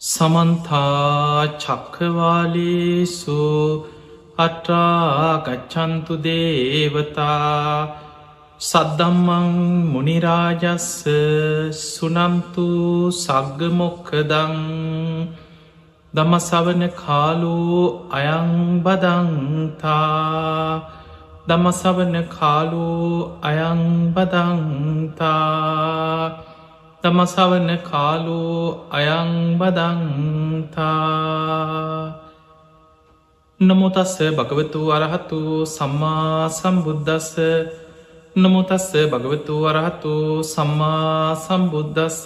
සමන්තා චක්කවාලේසු අට්‍රාගච්චන්තු දේවතා සද්දම්මං මුනිරාජස්ස සුනන්තු සග්ගමොක්කදං දමසවන කාලෝ අයංබදන්තා දමසවන කාලෝ අයංබදන්තා තමසවන කාලෝ අයංබදන්තා නමුතස්ස භගවතු අරහතු සම්මා සම්බුද්ධස්ස නමුතස්ස භගවතු අරහතු සම්මා සම්බුද්ධස්ස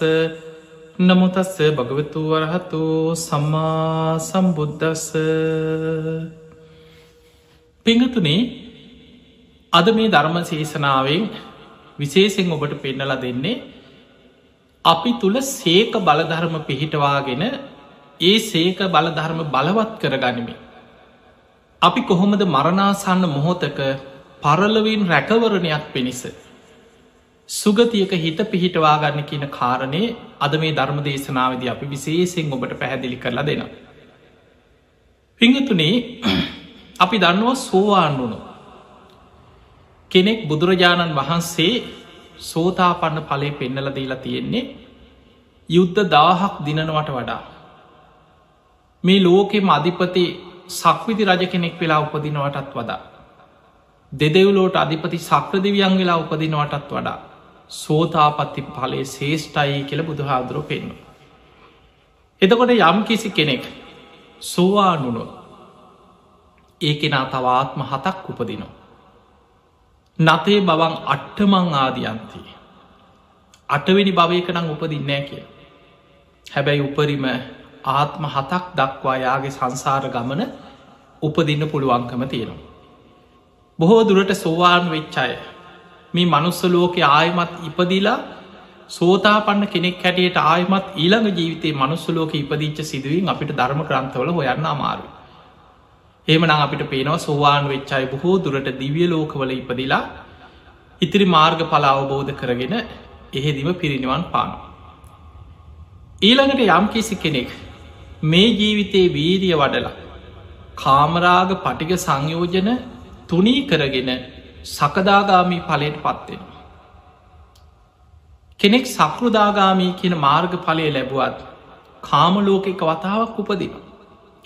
නමුතස්ස භගවතු වරහතු සම්මා සම්බුද්ධස්ස පිංහතුනේ අද මේ ධර්ම ශේෂනාවෙන් විශේෂෙන් ඔබට පෙන්නල දෙන්නේ අපි තුළ සේක බලධර්ම පිහිටවාගෙන ඒ සේක බලධර්ම බලවත් කර ගනිමි. අපි කොහොමද මරණාසන්න මොහොතක පරලවින් රැකවරණයක් පිණිස. සුගතියක හිත පිහිටවා ගන්න කියන කාරණය අද මේ ධර්ම දේශනාවද අපි විශේසිෙන් ඔබට පැහැදිලි කරලා දෙන. පිංහතුනේ අපි දන්නවා සෝවාන්ඩුණු. කෙනෙක් බුදුරජාණන් වහන්සේ සෝතාපන්න ඵලය පෙන්නල දීලා තියෙන්නේ යුද්ධ දාහක් දිනනවට වඩා. මේ ලෝකෙම අධිපති සක්විති රජ කෙනෙක් වෙලා උපදිනවටත් වඩා. දෙදෙව්ලෝට අධිපති සක්‍රදිවියන් වෙලා උපදිනවටත් වඩා. සෝතාපත්ති පලේ ශේෂ්ටයි කියල බුදුහාදුරුව පෙන්නු. එතකොට යම් කිසි කෙනෙක් සෝවානුනොත් ඒ කෙනා තවාත්ම හතක් උපදිනවා. නතේ බවන් අට්ටමං ආදියන්ති. අටවෙනි භවයකනං උපදින්නෑ කිය. හැබැයි උපරිම ආත්ම හතක් දක්වා යාගේ සංසාර ගමන උපදින්න පුළුවන්කම තියෙනවා. බොහෝ දුරට සෝවාන් වෙච්චාය මේ මනුස්සලෝක ආයමත් ඉපදිලා සෝතාපන්න කෙනෙක් හැටියට ආයමත් ඊළඟ ජීවිතේ මනුස්සලෝක ඉපදිච්ච සිදුවින් අපිට ධර්ම ක්‍රන්තවල හොයන්න අමාරු. ඒමනං අපිට පේනවා සෝවාන් වෙච්චායි බොහෝ දුරට දිවිය ලෝකවල ඉපදිලා ඉතිරි මාර්ග පලා අවබෝධ කරගෙන එහෙදිම පිරිනිවන් පාන. ඊළඟට යම් කිසි කෙනෙක් මේ ජීවිතයේ වීරිය වඩලා කාමරාග පටික සංයෝජන තුනී කරගෙන සකදාගාමී පලයට පත්වෙන. කෙනෙක් සකෘදාගාමී කියන මාර්ග පලය ලැබුවත් කාමලෝකෙක වතාවක් උපදින.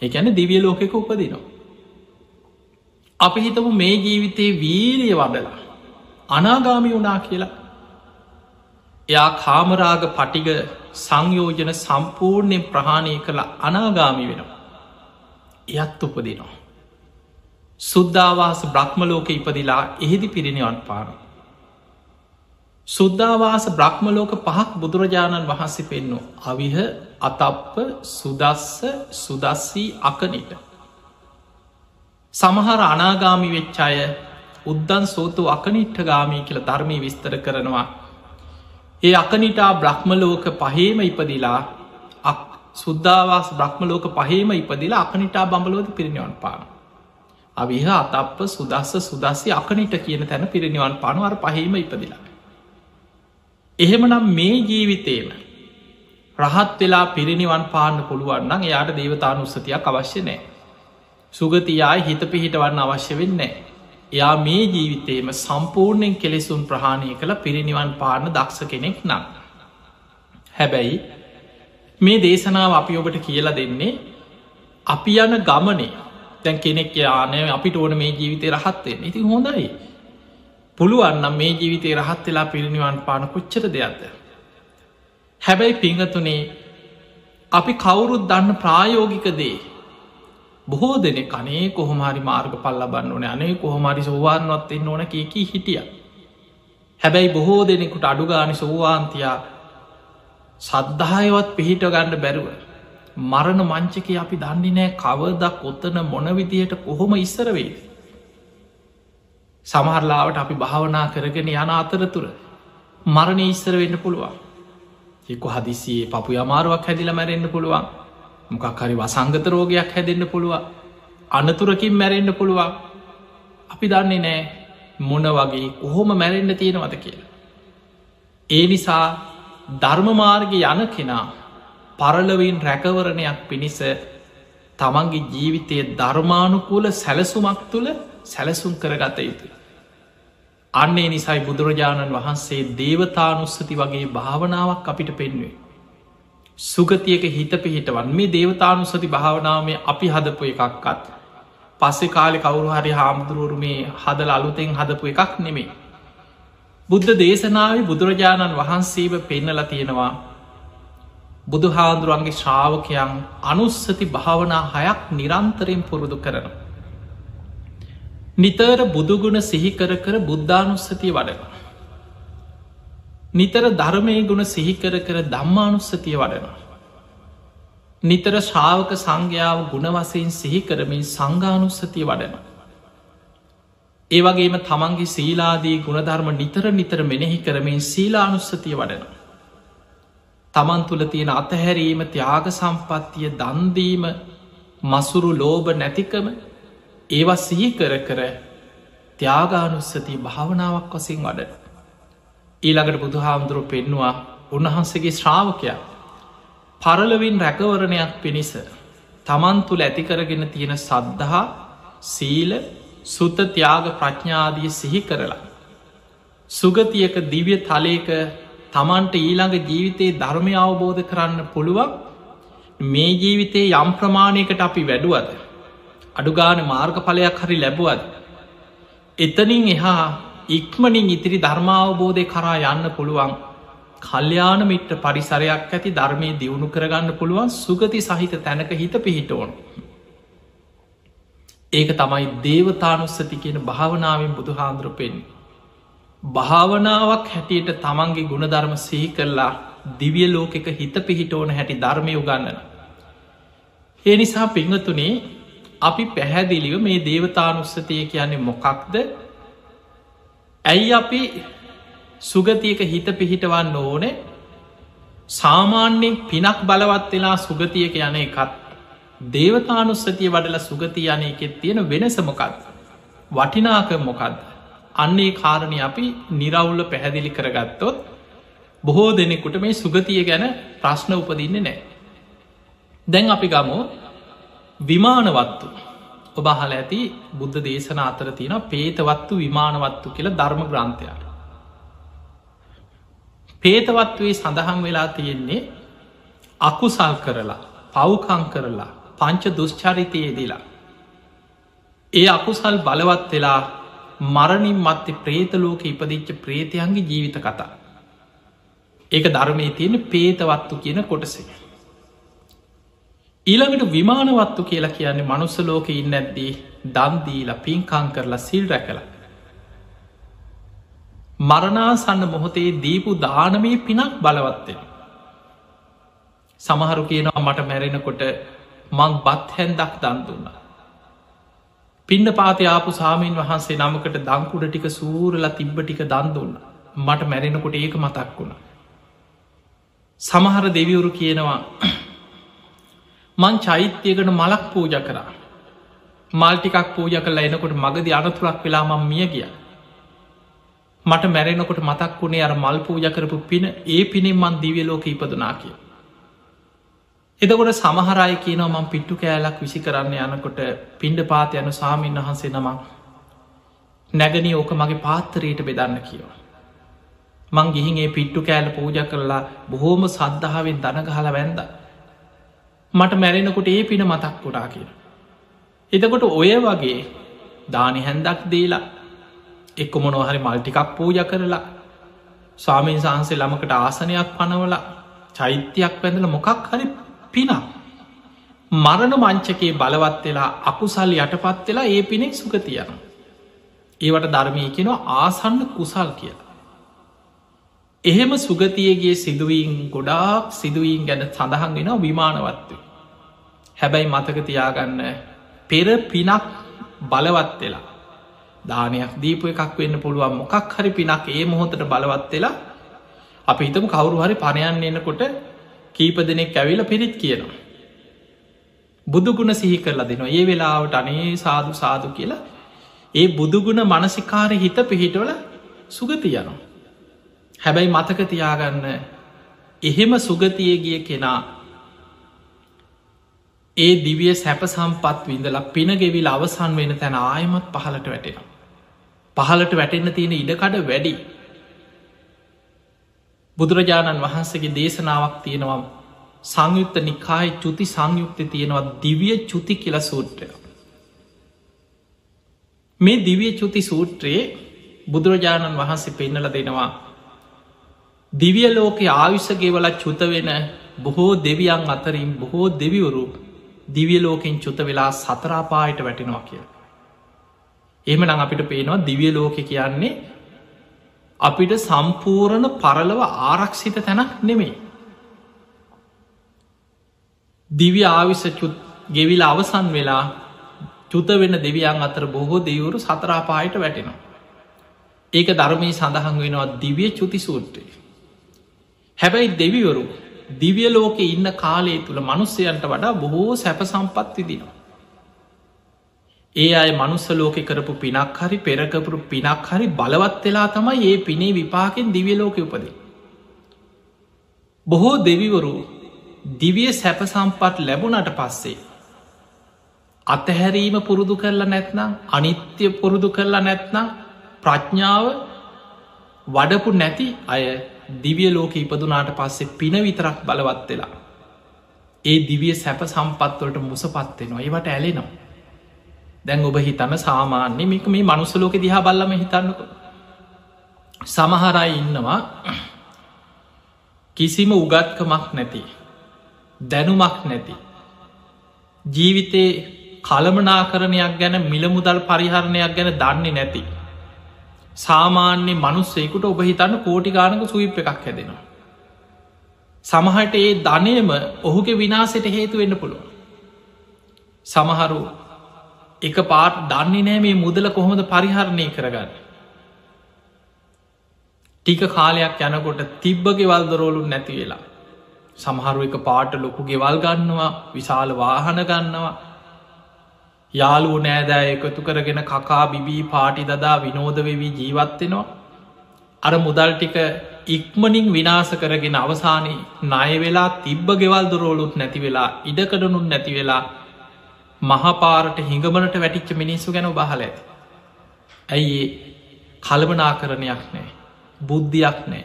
එකැන දිවිය ලෝකෙක උපදිනවා. අපි හිතමු මේ ජීවිතයේ වීරිය වඩලා අනාගාමි වුනා කියලා එයා කාමරාග පටිග සංයෝජන සම්පූර්ණයෙන් ප්‍රහාණය කළ අනාගාමි වෙනවා. එයත් උපදිනවා. සුද්ධවාස බ්‍රහ්මලෝක ඉපදිලා එහෙදි පිරිනිවන් පාන. සුද්ධවාස බ්‍රහ්මලෝක පහක් බුදුරජාණන් වහන්සේ පෙන්නු අවිහ අතප්ප සුදස්ස සුදස්සී අකනිට. සමහර අනාගාමි වෙච්චාය උද්දන් සෝතු අකනිට්ට ගාමී කියල ධර්මී විස්තර කරනවා. ඒ අකනිටා බ්‍රහ්මලෝක පහේම ඉපදිලා සුද්ධවාස බ්‍රහ්මලෝක පහේම ඉපදිලා අකනිටා බඹලෝද පිරිනිවන් පාන. අවිහ අතප්ප සුදස්ස සුදස්සි අකනිට කියන තැන පිරිනිවන් පනුවර පහේම ඉපදිලා. එහෙමනම් මේ ජීවිතේම රහත් වෙලා පිරිනිවන් පාන්න පුළුවන්න්න එයාට දේවතාන උත්සතියක් අවශ්‍ය නෑ. සුගතියායි හිත පිහිටවන්න අවශ්‍ය වෙන්නේ. එයා මේ ජීවිතේම සම්පූර්ණයෙන් කෙලෙසුන් ප්‍රහාණය කළ පිරිනිවන් පාන දක්ෂ කෙනෙක් නම්. හැබැයි මේ දේශනාව අපි ඔබට කියලා දෙන්නේ අපි යන ගමනේ තැන් කෙනෙක් යානය අපිට ඕන මේ ජීවිතය රහත්වෙන් ඉති හොඳයි. පුළුවන්නම් මේ ජීවිතේ රහත් වෙලා පිරිනිවන් පාන කොච්චර දෙයක්ද. හැබැයි පිංහතුනේ අපි කවුරුත් දන්න ප්‍රායෝගික දේ බොහෝ දෙනෙ කනේ කොහොමරි මාර්ග පල් ලබන්න ඕන අනේ කොහොමරි සෝවාන්වත් එන්න ඕන කියකි හිටිය. හැබැයි බොහෝ දෙනෙකුට අඩුගානි සෝවාන්තියා සද්ධායවත් පිහිට ගණ්ඩ බැරුව. මරණ මංචක අපි දන්නේ නෑ කවදක් ඔත්තන මොනවිදියට කොහොම ඉස්සරවේ. සමහරලාවට අපි භාවනා කරගෙන යන අතරතුර මරණ ඉස්සර වෙන්න පුළුවන්. එක්ක හදිසියේ පපු අමාරුවක් හැදිල මැරෙන්න්න පුළුවන් මොකක් හරි වසංගත රෝගයක් හැදෙන්න්න පුළුව අනතුරකින් මැරෙන්න්න පුළුවන් අපි දන්නේ නෑ මොන වගේ කොහොම මැරෙන්න්න තියෙනවද කියලා. ඒ නිසා ධර්මමාර්ග යන කෙනා පරලවින් රැකවරණයක් පිණිස තමන්ගේ ජීවිතය ධර්මානුකූල සැලසුමක් තුළ සැලසුම් කරගත යුතුය. අන්නේ නිසයි බුදුරජාණන් වහන්සේ දේවතානුස්සති වගේ භාවනාවක් අපිට පෙන්වේ. සුගතියක හිත පිහිටවන් මේ දේවතානුස්සති භාවනාවමේ අපි හදපු එකක්කත්. පස්සෙ කාලෙ කවුරු හරි හාමුදුරුවරු මේ හදල අලුතෙන් හදපු එකක් නෙමේ. බුද්ධ දේශනාව බුදුරජාණන් වහන්සේව පෙන්නල තියෙනවා බුදු හාදුරුවන්ගේ ශ්‍රාවකයන් අනුස්සති භාවනා හයක් නිරන්තරයෙන් පුරුදු කරන. නිතර බුදුගුණ සිහිකර කර බුද්ධානුස්සතිය වඩන. නිතර ධර්මය ගුණ සිහිකර කර දම්මානුස්සතිය වඩනවා. නිතර ශාවක සංඝ්‍යාව ගුණවසයෙන් සිහිකරමින් සංගානුස්සතිය වඩනවා. ඒවගේම තමන්ගේ සීලාදී ගුණධර්ම නිතර නිතර මෙනෙහි කරමින් සීලානුස්සතිය වඩනවා. තමන් තුළ තියෙන අතහැරීම ත්‍යාග සම්පත්තිය දන්දීම මසුරු ලෝභ නැතිකම ඒවා සිහි කර කර ත්‍යාගානුස්සතිය භාවනාවක් වසින් වඩ. ඊළඟට බුදු හාමුදුරුව පෙන්නවා උන්වහන්සගේ ශ්‍රාවකයා පරලවින් රැකවරණයක් පිණිස තමන් තුළ ඇතිකරගෙන තියෙන සද්ධහා සීල සුත ත්‍යාග ප්‍රඥාදිය සිහි කරලා. සුගතියක දිව්‍ය තලයක තමන්ට ඊළඟ ජීවිතයේ ධර්මය අවබෝධ කරන්න පුළුවන් මේ ජීවිතයේ යම් ප්‍රමාණයකට අපි වැඩුවද අඩුගාන මාර්ගඵලයක් හරි ලැබුවද එතනින් එහා ඉක්මනින් ඉතිරි ධර්මාවබෝධය කරා යන්න පුළුවන්. කල්්‍යයාන මිට්ට පරිසරයක් ඇති ධර්මය දියුණු කරගන්න පුළුවන් සුගති සහිත තැනක හිත පිහිටෝන් ඒක තමයි දේවතානුස්සති කියන භාවනාවෙන් බුදු හාන්දුරපෙන් භාවනාවක් හැටියට තමන්ගේ ගුණධර්ම සිහි කරලා දිවිය ලෝකෙක හිත පිහිටෝන හැටි ධර්මය උගන්නන ඒ නිසා පිංහතුනේ අපි පැහැදිලිව මේ දේවතානුස්සතිය කියන්නේ මොකක්ද? ඇයි අපි සුගතියක හිත පිහිටවන්න ඕනේ? සාමාන්‍යෙන් පිනක් බලවත් වෙලා සුගතියක යන එකත් දේවතානුස්සතිය වඩල සුගති යන එකෙත් තියෙන වෙනසමොකක්ද වටිනාක මොකක්ද? අන්නේ කාරණය අපි නිරවුල්ල පැහැදිලි කරගත්තොත් බොහෝ දෙනෙකුට මේ සුගතිය ගැන ප්‍රශ්න උපදින්න නෑ දැන් අපි ගමු. විමානවත්තු. ඔබහල ඇති බුද්ධ දේශන අතර තියෙන පේතවත්තු විමානවත්තු කියල ධර්ම ග්‍රන්ථයක් පේතවත්වේ සඳහන් වෙලා තියෙන්නේ අකුසල් කරලා පව්කං කරලා පංච දුෂ්චරිතයේදිලා. ඒ අකුසල් බලවත් වෙලා මරණින් මත්තෙ ප්‍රේතලෝක ඉපදිච්ච ප්‍රේතයන්ගේ ජීවිත කතා. ඒක ධර්මය තියෙන පේතවත්තු කියන කොටසේ. ඊළඟට විමානවත්තු කියලා කියන්නේ මනුස්සලෝක ඉන්න ඇද්දී දන්දීලා පින්කං කරලා සිල් රැකලා මරණාසන්න මොහොතේ දීපු දානමී පිනක් බලවත්වෙන. සමහරු කියනවා මට මැරෙනකොට මං බත් හැන්දක් දන් දුන්න. පින්න පාති ආපු සාමීන් වහන්සේ නමකට දංකුඩ ටික සූරල තිබ්බ ටික දන් දුන්න මට මැරෙනකොට ඒක මතක් වුණ. සමහර දෙවිවුරු කියනවා මං චෛත්‍යයකට මලක් පූජ කරා මල්ටිකක් පූජ කල එනකොට මගද අනතුරක් වෙලා මං මිය ගියා මට මැරෙනකොට මතක් වුණේ අර මල් පූජ කරපු පින ඒ පිනෙන් මන් දිවියලෝක ඉපදනා කිය. එතකොට සමහරය කියනව මං පිට්ටු කෑලක් විසි කරන්න යනකොට පින්ඩ පාත යනු සාමීන් වහන්සේ නමක් නැගන ඕක මගේ පාත්තරයට බෙදන්න කියව. මං ගිහින් ඒ පිට්ටු කෑල පූජ කරලා බොහෝම සද්ධාවෙන් දනගහල වැන්ද. මට මැරෙනකොට ඒ පින මතක් පුඩා කිය. එතකොට ඔය වගේ දානි හැන්දක් දීලා එක්ක මොනොහරි මල්ටිකක් පූජ කරලා ස්වාමීන් සහන්සේ ළමකට ආසනයක් පනවල චෛත්‍යයක් වැඳල මොකක් හරි පිනක්. මරණ මංචකේ බලවත් වෙලා අකුසල් යටපත් වෙලා ඒ පිනෙක් සුකතියන ඒවට ධර්මය කෙනවා ආසන්න කුසල් කියලා. එහෙම සුගතියගේ සිදුවීන් ගොඩාක් සිදුවීන් ගැන සඳහන් වෙන විමානවත්ව හැබැයි මතකතියාගන්න පෙර පිනක් බලවත් වෙලා දානයක් දීපු එකක් වෙන්න පුළුවන් මොකක් හරි පිනක් ඒ මොහොතට බලවත් වෙලා අපි හිතම කවුරු හරි පණයන් එන්නකොට කීප දෙනෙක් ඇවිල පිරිත් කියනවා. බුදුගුණ සිහි කරලා දෙනවා ඒ වෙලාවට අනේ සාදු සාදු කියලා ඒ බුදුගුණ මනසිකාරය හිත පිහිටවල සුගති යනවා. හැබැයි මතක තියාගන්න එහෙම සුගතිය ගිය කෙනා ඒ දිවිය සැප සම්පත් විඳලා පිනගෙවිල් අවසන් වෙන තැන ආයමත් පහලට වැටෙන. පහලට වැටෙන්න තියෙන ඉඩකඩ වැඩි. බුදුරජාණන් වහන්සේගේ දේශනාවක් තියෙනවා සංයුත්ත නිකායි චුති සංයුක්ත තියෙනවා දිවිය චුති කියල සූත්‍රය. මේ දිවිය චුති සූත්‍රයේ බුදුරජාණන් වහන්සේ පෙන්නල දෙනවා. දිවිය ලෝකෙ ආවිසගේවල චුත වෙන බොහෝ දෙවියන් අතරින් බොහෝ දෙවිවරු දිවිය ලෝකෙන් චුත වෙලා සතරාපායට වැටෙනවා කිය. එහම නං අපිට පේනවා දිවිය ලෝකෙ කියන්නේ අපිට සම්පූරණ පරලව ආරක්ෂිත තැනක් නෙමේ. දිවි ආවිස ගෙවිල අවසන් වෙලා චුත වෙන දෙවියන් අතර බොහෝ දෙවරු සතරාපායට වැටෙනවා. ඒක ධර්මී සඳහන් වෙනවා දිවිය චුති සූත්‍රය. හැබැයි දෙවිවරු දිවිය ලෝකෙ ඉන්න කාලේ තුළ මනුස්සයන්ට වඩා බොහෝ සැප සම්පත් විදිනවා. ඒ අය මනුස්ස ලෝකෙ කරපු පිනක් හරි පෙරකපුරු පිනක් හරි බලවත් වෙලා තමයි ඒ පිනේ විපාකෙන් දිවිය ලෝක උපදේ. බොහෝ දෙවිවරු දිවිය සැප සම්පත් ලැබුණට පස්සේ. අතහැරීම පුරුදු කරලා නැත්නම් අනිත්‍ය පුරුදු කරලා නැත්නම් ප්‍රඥාව වඩපු නැති අය දිවිය ලෝක ඉපදුනාට පස්සේ පින විතරක් බලවත් වෙලා. ඒ දිවිය සැප සම්පත්වලට මුසපත්වෙනවා ඒවට ඇලෙනවා. දැන් ඔබ හිතන්න සාමාන්‍ය මේක මේ මනුස්සලෝක දිහා බල්ලම හිතන්නක. සමහරයි ඉන්නවා කිසිම උගත්කමක් නැති දැනුමක් නැති. ජීවිතේ කළමනාකරණයක් ගැන මිලමුදල් පරිහරණයක් ගැන දන්නේ නැති. සාමාන්‍ය මනුස්සෙකුට ඔබ හිතන්න කෝටිගානක සුවිප් එකක් හැදෙනවා. සමහට ඒ ධනයම ඔහුගේ විනාසට හේතු වෙන්න පුළුව. සමහරු එක පාට දන්නේ නෑ මේ මුදල කොහොමද පරිහරණය කරගන්න. ටික කාලයක් යනකොට තිබ්බගෙවල් දරෝලු නැති වෙලා. සමහරු එක පාට ලොකු ගෙවල් ගන්නවා විශාල වාහන ගන්නවා යාලුව නෑදෑ එකතු කරගෙන කකා බිබී පාටි දදා විනෝද වෙවී ජීවත්වෙනවා අර මුදල් ටික ඉක්මනින් විනාස කරගෙන අවසානයේ ණය වෙලා තිබ්බ ගෙවල් දොරෝලුත් නැති වෙලා ඉඩකඩනුන් නැති වෙලා මහපාරට හිඟමනට වැටිච්ච මිනිස්සු ගැන බහල ඇති. ඇයි කළබනා කරණයක් නෑ බුද්ධියක් නෑ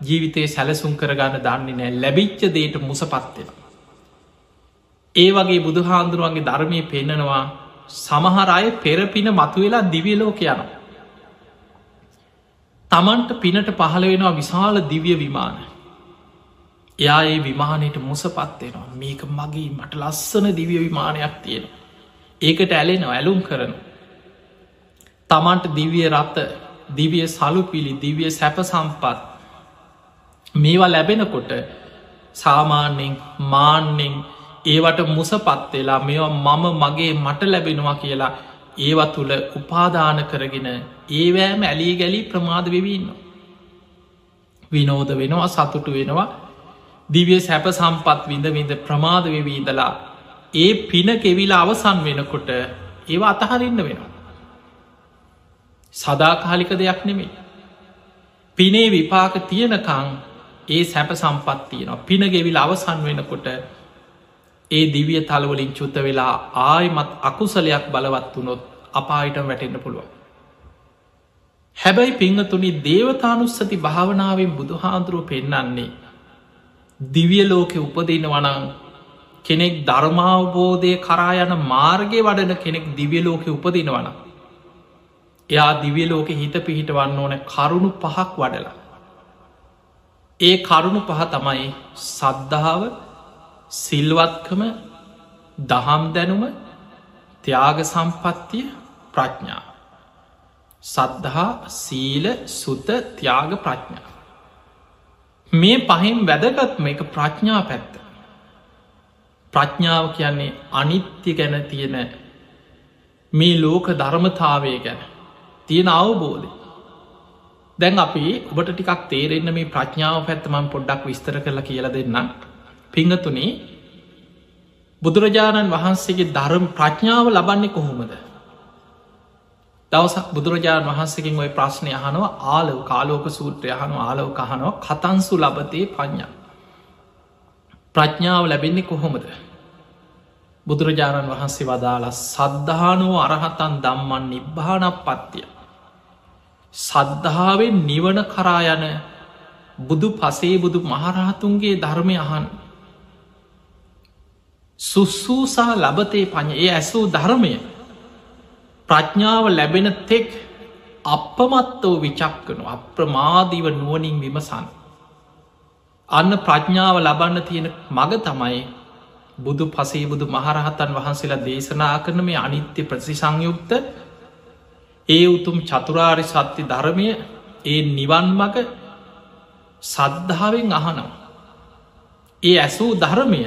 ජීවිතයේ සැලසුම් කරගන්න දන්නේ නෑ ලැබිච්ච දේට මුසපත්වෙන. ඒ වගේ බුදුහාන්දුරුවන්ගේ ධර්මය පෙන්නනවා සමහර අය පෙරපින මතුවෙලා දිවියලෝක යන. තමන්ට පිනට පහළ වෙනවා විශාල දිවිය විමාන. එයා ඒ විමානයට මුසපත්වෙනවා මේක මගේ මට ලස්සන දිවිය විමානයක් තියෙන. ඒකට ඇලෙනවා ඇලුම් කරන. තමන්ට දිවිය රත්ත දිවිය සලු පිළි දිවිය සැප සම්පත් මේවා ලැබෙනකොට සාමාන්‍යෙන් මාන්‍යෙන් ඒවට මුසපත්වෙලා මේවා මම මගේ මට ලැබෙනවා කියලා ඒව තුළ උපාදාන කරගෙන ඒවෑම ඇලී ගැලී ප්‍රමාද වෙවීන්න. විනෝද වෙනවා සතුටු වෙනවා දිවිය සැප සම්පත් විඳ විඳ ප්‍රමාද වෙවීදලා ඒ පින කෙවිලා අවසන් වෙනකොට ඒව අතහරින්න වෙනවා. සදාකාලික දෙයක් නෙමේ. පිනේ විපාක තියෙනකං ඒ සැප සම්පත්තියනවා පිනගෙවිල් අවසන් වෙනකොට ඒ දිවිය තලවලින් චුත්ත වෙලා ආයමත් අකුසලයක් බලවත් වනොත් අපායිට වැටෙන්න්න පුළුවන්. හැබැයි පිංහතුනි දේවතානුස්සති භාවනාවෙන් බුදුහාන්දුරුව පෙන්නන්නේ. දිවිය ලෝකෙ උපදින වනං කෙනෙක් ධර්මාවබෝධය කරා යන මාර්ගය වඩන කෙනෙක් දිවිය ලෝකෙ උපදින වන. එයා දිවිය ලෝකෙ හිත පිහිටවන්න ඕන කරුණු පහක් වඩලා. ඒ කරුණු පහ තමයි සද්ධාව සිල්වත්කම දහම් දැනුම ත්‍යාග සම්පත්තිය ප්‍රඥා. සද්ධහා සීල සුත ත්‍යාග ප්‍රඥා. මේ පහෙන් වැදගත්ම එක ප්‍රඥා පැත්ත. ප්‍රඥාව කියන්නේ අනිත්‍ය ගැන තියෙන මේ ලෝක ධර්මතාවය ගැන තියෙන අවබෝධය. දැන් අපි ඔබට ටිකක් තේරෙන්න මේ ප්‍රඥාව පැත්තමන් පොඩ්ඩක් විස්තර කරලා කියල දෙන්න පිංහතුනේ බුදුරජාණන් වහන්සේගේ ධර්ම ප්‍රඥාව ලබන්නේ කොහොමද? දවසක් බුදුරජාණන් වහන්සකින් ඔය ප්‍රශ්නය අහනවා ආලව කාලෝක සූත්‍රය අහනු ආලව කහනෝ කතන්සු ලබතේ පඥ්ඥා ප්‍රඥාව ලැබෙන්නේ කොහොමද? බුදුරජාණන් වහන්සේ වදාළ සද්ධානෝ අරහතන් දම්මන් නිබ්භානක් පත්තිය. සද්ධාවෙන් නිවන කරා යන බුදු පසේ බුදු මහරහතුන්ගේ ධර්මය අහන් සුස්සූසා ලබතේ පඥ ඒ ඇසූ ධර්මය ප්‍රඥාව ලැබෙන තෙක් අපමත්තෝ විචක්කනු අප්‍රමාදීව නුවනින් විමසන්. අන්න ප්‍රඥාව ලබන්න තියෙන මග තමයි බුදු පසේ බුදු මහරහතන් වහන්සේලා දේශනා කරන මේ අනිත්‍ය ප්‍රතිසංයුක්ත ඒ උතුම් චතුරාරි සත්‍ය ධර්මය ඒ නිවන් මග සද්ධාවෙන් අහනවා. ඒ ඇසූ ධර්මය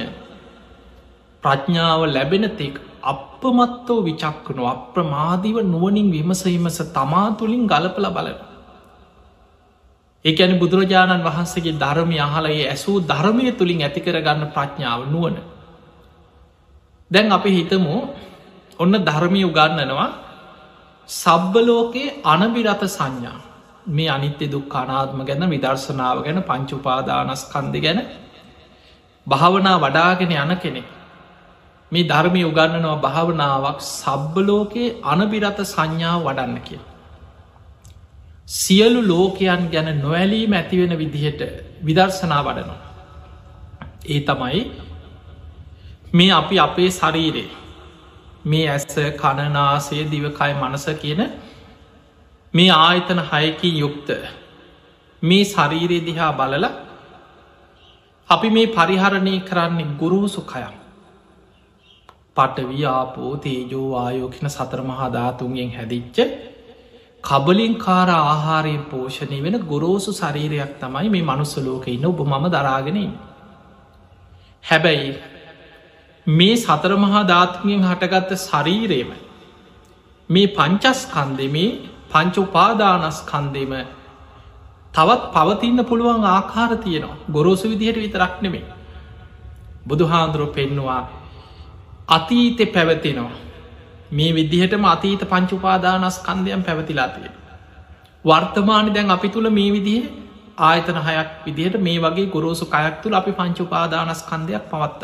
ප්‍රඥාව ලැබෙන තෙක් අපමත්තෝ විචක්කනු අප්‍රමාදිව නුවනින් විමසහිමස තමා තුළින් ගලපල බලන. ඒඇන බුදුරජාණන් වහන්සේගේ ධර්මය අහලයේ ඇසූ ධර්මය තුළින් ඇතිකර ගන්න ප්‍රඥාව නුවන. දැන් අපි හිතමු ඔන්න ධර්මය උගන්නනවා සබ්බලෝකයේ අනබිරත සංඥා මේ අනිත්‍ය දුක් අනාත්ම ගැන විදර්ශනාව ගැන පංචුපාදානස්කන්ද ගැන භාවනා වඩාගෙන යන කෙනෙක් මේ ධර්මය උගන්නනවා භාවනාවක් සබ්බලෝකයේ අනබිරත සංඥාව වඩන්න කිය. සියලු ලෝකයන් ගැන නොවැලීම ඇතිවෙන විදිහට විදර්ශනා වඩනවා. ඒ තමයි මේ අපි අපේ ශරීරේ මේ ඇස්ස කණනාසේ දිවකයි මනස කියන මේ ආයතන හයකින් යුක්ත මේ ශරීරය දිහා බලල අපි මේ පරිහරණය කරන්නේ ගුරුසු කයක් පටවියාපෝ තේජෝ ආයෝකෙන සතර මහාධාතුන්ගෙන් හැදිච්ච කබලින් කාර ආහාරයෙන් පෝෂණය වෙන ගොරෝසු ශරීරයක් තමයි මේ මනුස්සලෝක ඉන්න ඔබ මම දරාගෙනින්. හැබැයි මේ සතර මහා ධාතුමියෙන් හටගත්ත ශරීරයම මේ පංචස්කන්දෙම පංච උපාදානස්කන්දෙම තවත් පවතින්න පුළුවන් ආකාර තියෙනවා ගොරෝසු විදිහට විතරක් නෙමේ බුදුහාන්දුරුව පෙන්නවා අතීතෙ පැවතිනවා මේ විදිහටම අතීත පංචුපාදානස්කන්දයම් පැවතිලාතිය. වර්තමාන දැන් අපි තුළ මේ විදිහ ආයතන හයක් විදිහට මේ වගේ ගොරෝසු කයක් තුළ අපි පංචුපාදානස්කන්දයක් පවත්ත.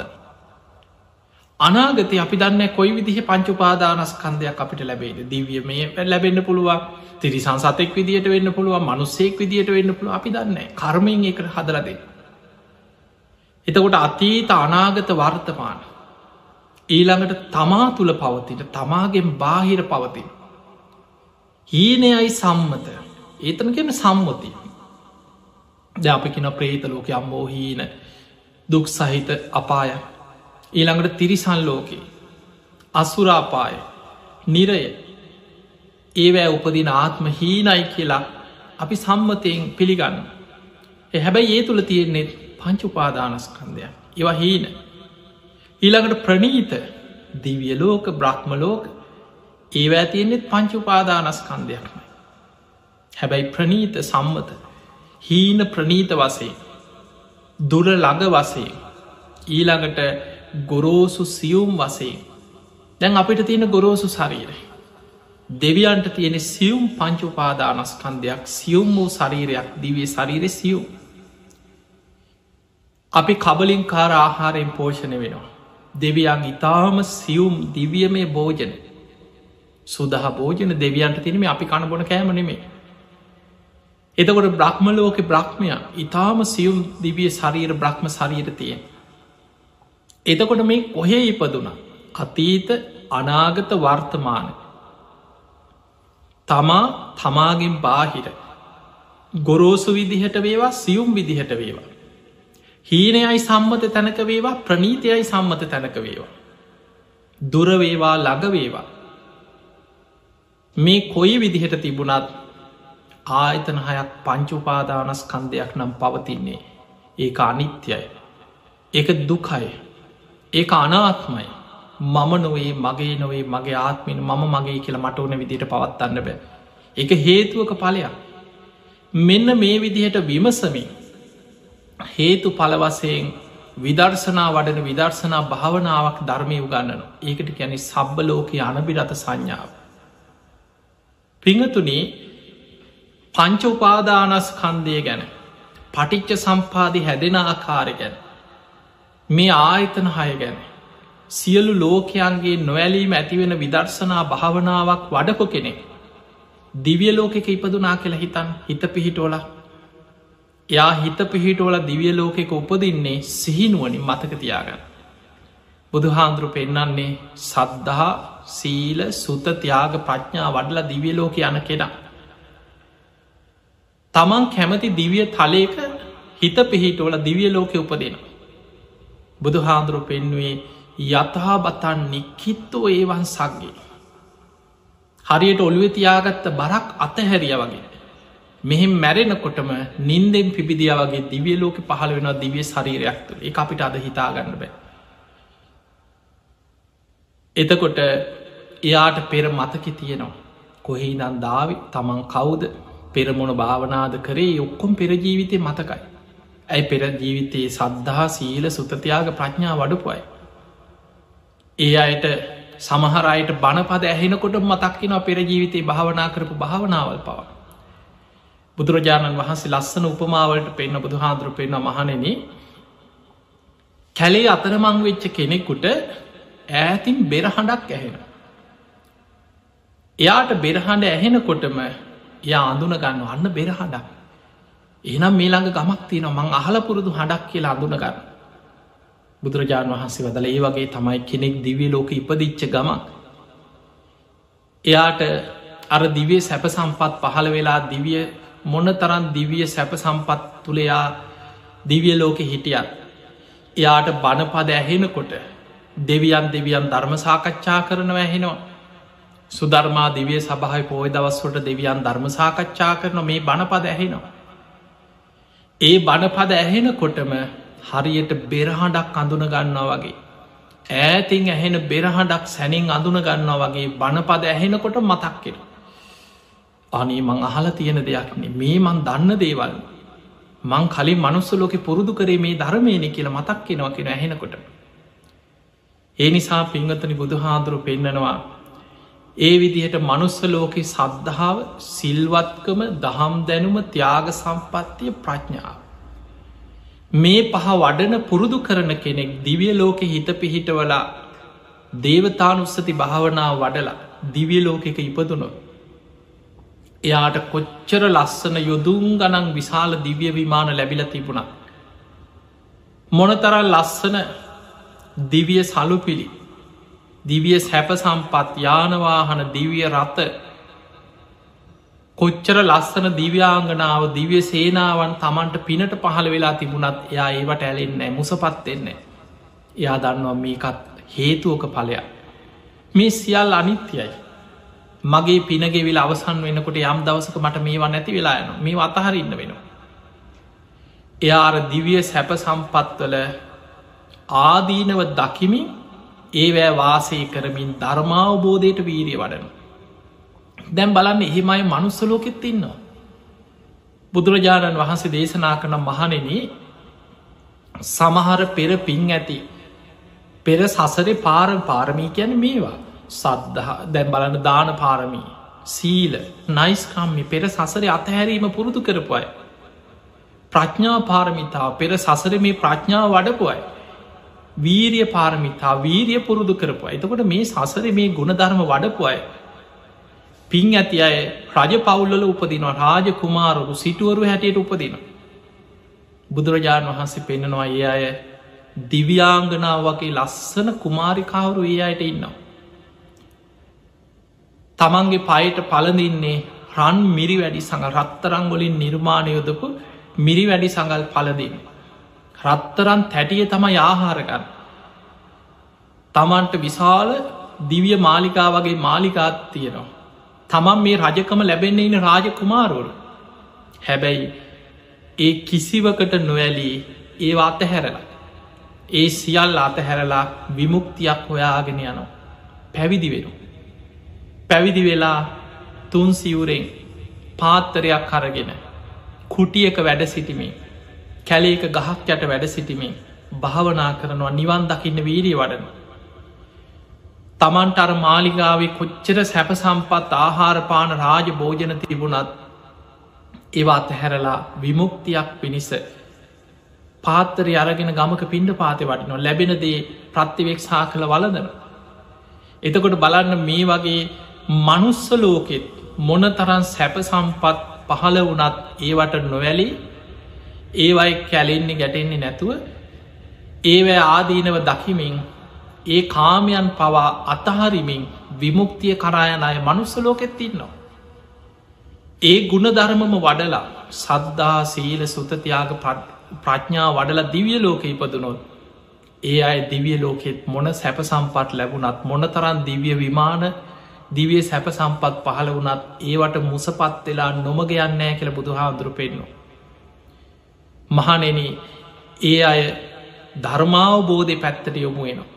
අනාගත අපි දන්න කොයි විදිහ පංචුපාදානස්කන්දයක් අපිට ලැබේද දිවිය මේ ලැබෙන්න්න පුළුවන් තිරිසන් සතෙක් විදිට වෙන්න පුළුවන් මනුස්සෙක් විදිට වෙන්න පුළුව අපි දන්න කර්මයෙන් එකට හදරදේ. එතකොට අතීත අනාගත වර්තමාන ඊළඟට තමා තුළ පවතින තමාගෙන් බාහිර පවතින්. හීනයයි සම්මත. ඒතනකෙන සම්මති ද අපි කින ප්‍රේත ලෝක අම්බෝ හීන දුක් සහිත අපාය. ඊළඟට තිරිසන් ලෝකේ අසුරාපාය නිරය. ඒවෑ උපදින ආත්ම හීනයි කියලා අපි සම්මතයෙන් පිළිගන්න. හැබැයි ඒ තුළ තියෙන්නේ පංචුපාදානස්කන්දය ඒවා හීන. ඊළඟට ප්‍රනීත දිවියලෝක බ්‍රහ්මලෝක ඒවෑ තියෙන්නෙත් පංචුපාදානස්කන්දයක්මයි. හැබැයි ප්‍රනීත සම්මත හීන ප්‍රනීත වසේ දුර ළඟ වසේ ඊළඟට ගොරෝසු සියුම් වසේ දැන් අපිට තියෙන ගොරෝසු ශරීර දෙවියන්ට තියෙන සියුම් පංචුපාදානස්කන්දයක් සියුම් වූ ශරීරයක් දිවිය ශරීර සියුම්. අපි කබලින් කාර ආහාරයෙන් පෝෂණය වෙනවා. දෙවියන් ඉතාම සියුම් දිවිය මේ භෝජන. සුදහ භෝජන දෙවියන්ට තිනීම අපි කණබොන කෑම නෙමේ එතකොට බ්‍රහ්ම ලෝක බ්‍රහ්මය ඉතාම සියුම් දිවිය ශරීර බ්‍රහ්ම ශරීර තියෙන්. එතකොට මේ කොහේ ඉපදුන? අතීත අනාගත වර්තමාන. තමා තමාගෙන් බාහිර. ගොරෝසු විදිහට වේවා සියුම් විදිහට වේවා. හීනයයි සම්මත තැනක වේවා ප්‍රනීතයයි සම්මත තැනක වේවා. දුරවේවා ලගවේවා. මේ කොයි විදිහට තිබුණත් ආයතන හයක් පංචුපාදානස්කන්දයක් නම් පවතින්නේ ඒ අනිත්‍යයි. ඒක දුකයි. ඒ අනාත්මයි. මම නොවේ මගේ නොවේ මගේ ආත්මෙන මම මගේ කියලා මට ඕන විදිට පවත්වන්න බෑ. එක හේතුවක පලයක්. මෙන්න මේ විදිහට විමසමින් හේතු පලවසයෙන් විදර්ශනා වඩන විදර්ශනා භාවනාවක් ධර්මය උගන්නන ඒකට ගැන සබ්බලෝක අනබිරත සංඥාව. පිංහතුනේ පංච උපාදානස්කන්දය ගැන පටිච්ච සම්පාදි හැදෙන ආකාරය ගැන මේ ආයතන හය ගැන සියලු ලෝකයන්ගේ නොවැලීම ඇතිවෙන විදර්ශනා භාවනාවක් වඩපු කෙනෙ. දිවිය ලෝකෙක ඉපදුනා කියලා හිතන් හිත පිහිටෝල යා හිත පිහිටෝල දිවිය ලෝකෙක උපදින්නේ සිහිනුවනින් මතකතියාගන්න. බුදුහාන්දුරු පෙන්නන්නේ සද්ධහා සීල සුත තියාග ප්‍රඥා වඩල දිවිය ලෝක යන කෙනා. තමන් කැමති දිවිය තලයක හිත පිහිටෝල දිවිය ලෝකෙ උපදෙන. බුදු හාන්දුරු පෙන්වේ යතහා බතන් නික්කිත්තෝ ඒවන් සක්ගේ. හරියට ඔළුව තියාගත්ත බරක් අතහැරිය වගේ. මෙහෙම මැරෙනකොටම නින්දෙන් පිබිදිය වගේ දිවිය ලෝක පහළ වෙන දිවිය ශරීරයක් තුළ එක අපිට අද හිතාගන්න බෑ. එතකොට එයාට පෙර මතකි තියෙනවා. කොහෙහි නන් දාවි තමන් කවුද පෙරමුණ භාවනාද කරේ ඔක්කොම් පෙරජීවිතය මතකයි. ඇයි පෙර ජීවිතයේ සද්ධහා සීල සුතතියාග ප්‍රඥා වඩපුයි. ඒ අයට සමහරයට බණපද ඇහෙනකොට මතක්කින පෙරජීවිතයේ භාවනා කරපු භාවනාවල් පවා. බුදුරජාණන් වහන්සේ ලස්සන උපමාවලට පෙන්න්න බුදු හාදුරු පෙන්න්න මහනෙන කැලේ අතරමං වෙච්ච කෙනෙකුට ඈතින් බෙරහඬක් ඇහෙන. එයාට බෙරහඬ ඇහෙනකොටම යා අඳුන ගන්න අන්න බෙරහඬක් එනම් මේ ළඟ ගමක් තියෙන මං අහල පුරුදු හඬක් කියලා අඳුන ගන්න. බුදුරජාණන් වහන්සේ වදල ඒ වගේ තමයි කෙනෙක් දිවිය ලෝක ඉපදිච්ච ගමක්. එයාට අර දිවිය සැප සම්පත් පහළ වෙලා දිවිය මොන තරන් දිවිය සැප සම්පත් තුළයා දිවිය ලෝකෙ හිටියත් එයාට බණපද ඇහෙනකොට දෙවියන් දෙවියන් ධර්ම සාකච්ඡා කරනව ඇහෙනවා සුධර්මා දිවිය සභහයි පෝය දවස්වට දෙවියන් ධර්ම සාකච්ඡා කරන මේ බණපද ඇහෙනවා. ඒ බණපද ඇහෙන කොටම හරියට බෙරහඬක් අඳුන ගන්නවා වගේ. ඈතින් ඇහෙන බෙරහඬක් සැනින් අඳුන ගන්නවා වගේ බණපද ඇහෙනකොට මතක්කෙන. අනේ මං අහල තියෙන දෙයක්නේ මේ මං දන්න දේවල්. මං කලින් මනුස්සලෝක පුරුදු කරේ මේ ධර්මයනෙ කියලා මතක් කෙනවා කියෙන ඇහෙනකොට. ඒ නිසා පිංගතනි බුදුහාදුරු පෙන්නනවා ඒ විදිහට මනුස්ස ලෝකෙ සද්ධාව සිල්වත්කම දහම් දැනුම ත්‍යාග සම්පත්තිය ප්‍රඥාව. මේ පහ වඩන පුරුදු කරන කෙනෙක් දිවිය ලෝකෙ හිත පිහිටවලා දේවතානුස්සති භාවනාව වඩලා දිවිය ලෝකෙක ඉපදුනො. එයාට කොච්චර ලස්සන යොදුම් ගනන් විශාල දිවිය විමාන ලැබිල තිබුණා. මොනතරල් ලස්සන දිවිය සලු පිළි දිවිය සැප සම්පත් යානවාහන දිවිය රත කොච්චර ලස්සන දිව්‍යාංගනාව දිවිය සේනාවන් තමන්ට පිනට පහළ වෙලා තිබුණත් එයා ඒවට ඇලෙන්නේ මුසපත් දෙන්නේ. එයා දන්නවා මේකත් හේතුවක පලයක්. මේ සියල් අනිත්‍යයි. මගේ පිනගෙවිල් අවසන් වෙනකොට යම් දවසක මට මේවා නැති වෙලා යන මේ අතහරඉන්න වෙනවා. එයාර දිවිය සැප සම්පත්වල ආදීනව දකිමින් ඒවෑ වාසය කරමින් ධර්මාවබෝධයට වීරිය වඩන. දැම් බලන්න එහෙමයි මනුස්සලෝකෙත් ඉන්නවා. බුදුරජාණන් වහන්සේ දේශනා කන මහනෙන සමහර පෙර පින් ඇති පෙර සසරේ පාර පාරමී කියන මේවා සද්ධහ දැම් බලන්න දාන පාරමී. සීල නයිස්කම්මි පෙර සසරේ අතහැරීම පුරුදු කරපුයි. ප්‍රඥා පාරමිතා පෙර සසර මේ ප්‍රඥාව වඩපුයි. වීරිය පාරමිතා වීරිය පුරුදු කරපුවා එතකොට මේ සසර මේ ගුණධර්ම වඩපු අය. පින් ඇති අය රජ පවුල්ල උපදිනවා. රාජ කුමාරුරු සිටුවරු හැටියට උපදින බුදුරජාණන් වහන්සේ පෙන්න්නනවා ඒ අය දිව්‍යාංගනාව වගේ ලස්සන කුමාරිකාවරු ඒ අයට ඉන්නවා. තමන්ගේ පයට පලඳන්නේ රන් මිරි වැඩි සඟ රත්තරංගොලින් නිර්මාණයොදපු මිරි වැඩි සඟල් පලදින්න රත්තරන් තැටිය තම ආහාරගන්න. තමන්ට විශාල දිවිය මාලිකා වගේ මාලිකාත් තියෙනවා. තමන් මේ රජකම ලැබෙන්නේ ඉන්න රාජකුමාරුවරු. හැබැයි ඒ කිසිවකට නොවැලී ඒවා අතහැරලා. ඒ සියල් අතහැරලා විමුක්තියක් හොයාගෙන යනවා. පැවිදි වෙන. පැවිදි වෙලා තුන් සිවුරෙන් පාත්තරයක් කරගෙන කුටියක වැඩ සිටිමින් කැලේක ගහක් යට වැඩ සිටිමින් භාවනා කරනවා නිවන් දකින්න වීරී වඩන. තමන්ට අර මාලිගාවේ කොච්චර සැප සම්පත් ආහාරපාන රාජ භෝජන තිබුණත් ඒවා අතහැරලා විමුක්තියක් පිණිස පාත්තරය අරගෙන ගමක පින්ඩ පාති වටිනවා ලැබෙනදේ ප්‍රත්තිවෙක් සා කළ වලදන. එතකොට බලන්න මේ වගේ මනුස්ස ලෝකෙත් මොන තරන් සැප සම්පත් පහළ වනත් ඒවට නොවැලි ඒවයි කැලෙන්නේ ගැටෙන්නේ නැතුව ඒවැ ආදීනව දකිමින් ඒ කාමයන් පවා අතහරිමින් විමුක්තිය කරායන අය මනුස්ස ලෝකෙත් ඉන්නවා. ඒ ගුණධර්මම වඩලා සද්ධා සීල සුතතියාග ප්‍රඥා වඩල දිවිය ලෝක ඉපදනොත් ඒ අයි දිවිය ලෝකෙත් මොන සැප සම්පත් ලැබුණත් මොන තරන් දිවිය විමාන දිවිය සැප සම්පත් පහළ වනත් ඒවට මුසපත් වෙලා නොමග යන්නෑ කියල බුදු හාදුරු පෙන්නවා. මහනෙන ඒ අය ධර්මාවබෝධය පැත්තට යොමු වෙනවා.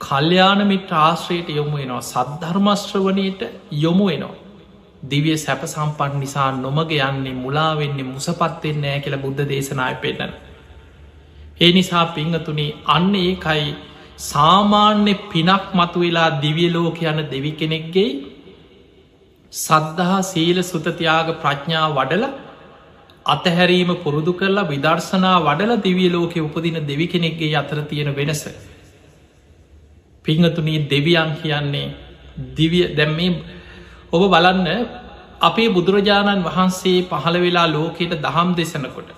කල්්‍යයාන මිට ආශ්‍රයට යොමු වෙනවා සද්ධර්මශ්‍රවනයට යොමු වෙනවා. දිවිය සැප සම්පන් නිසා නොමග යන්නේ මුලාවෙන්නේ මුසපත්වෙන්න නෑ කියල බුද්ධ දේශනාය පෙන්නන. ඒ නිසා පිංහතුනි අන්න ඒකයි සාමාන්‍ය පිනක් මතු වෙලා දිවිය ලෝක යන දෙවි කෙනෙක්ගේ සද්ධහා සීල සුතතියාග ප්‍රඥා වඩල අතහැරීම පුරුදු කරලා විදර්ශනා වඩල දිවිය ලෝකෙ උපදින දෙවි කෙනෙක්ගේ අතර තියෙන වෙනස. පිංහතුනී දෙවියන් කියන්නේ දිවිය දැම්මේ ඔබ බලන්න අපේ බුදුරජාණන් වහන්සේ පහළ වෙලා ලෝකයට දහම් දෙසනකොට.